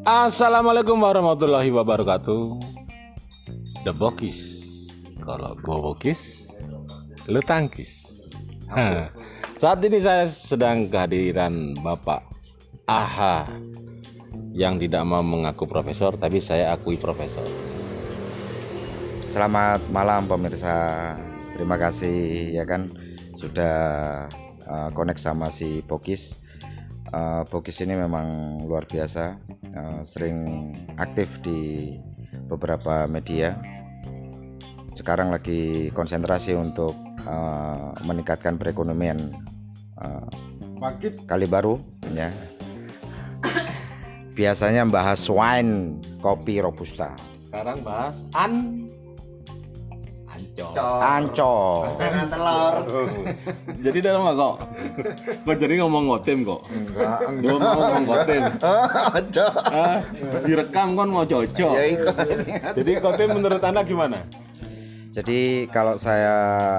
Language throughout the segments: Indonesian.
Assalamualaikum warahmatullahi wabarakatuh. The Bokis. Kalau gua Bokis, lu tangkis. Saat ini saya sedang kehadiran Bapak Aha yang tidak mau mengaku profesor, tapi saya akui profesor. Selamat malam pemirsa. Terima kasih ya kan sudah uh, connect sama si Bokis. Uh, ini memang luar biasa, uh, sering aktif di beberapa media. Sekarang lagi konsentrasi untuk uh, meningkatkan perekonomian uh, kali baru ya. Biasanya bahas wine, kopi robusta. Sekarang bahas an ancol. Ancol. Karena telur. jadi dalam kok kok jadi ngomong ngotem kok Enggak, Dia mau ngomong ngotem Ada. ah, direkam kan mau cocok Ya ikut. jadi ngotem menurut anda gimana Jadi kalau saya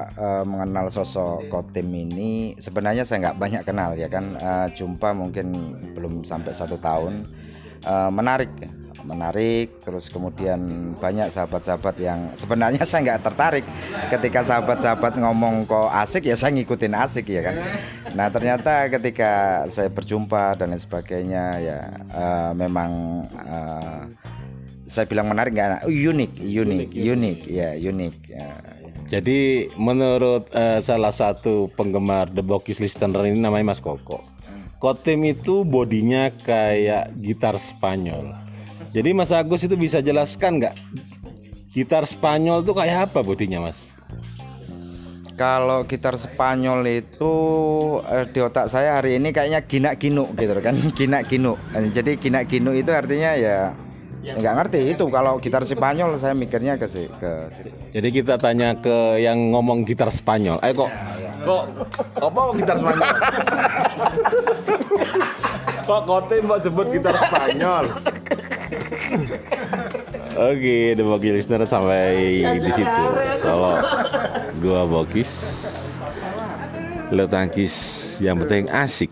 eh, mengenal sosok Kotim ini sebenarnya saya nggak banyak kenal ya kan Eh, jumpa mungkin belum sampai satu tahun Eh, menarik menarik terus kemudian banyak sahabat-sahabat yang sebenarnya saya nggak tertarik. Ketika sahabat-sahabat ngomong kok asik ya saya ngikutin asik ya kan? Nah ternyata ketika saya berjumpa dan lain sebagainya ya eh, memang eh, saya bilang menarik nggak? Unik unik unik ya unik ya. jadi menurut eh, salah satu penggemar The Bokis Listener ini namanya Mas Koko Kotem itu bodinya kayak gitar Spanyol jadi Mas Agus itu bisa jelaskan nggak gitar Spanyol itu kayak apa bodinya Mas kalau gitar Spanyol itu eh, di otak saya hari ini kayaknya ginak ginuk gitu kan ginak ginuk jadi ginak ginuk itu artinya ya nggak ngerti itu kalau gitar Spanyol saya mikirnya ke si- ke situ. Jadi kita tanya ke yang ngomong gitar Spanyol. Ayo kok, kok, apa gitar Spanyol? kok kote mau sebut gitar Spanyol? Oke, The Bokis Listener sampai di situ. Kalau gua Bokis, lo tangkis yang penting asik.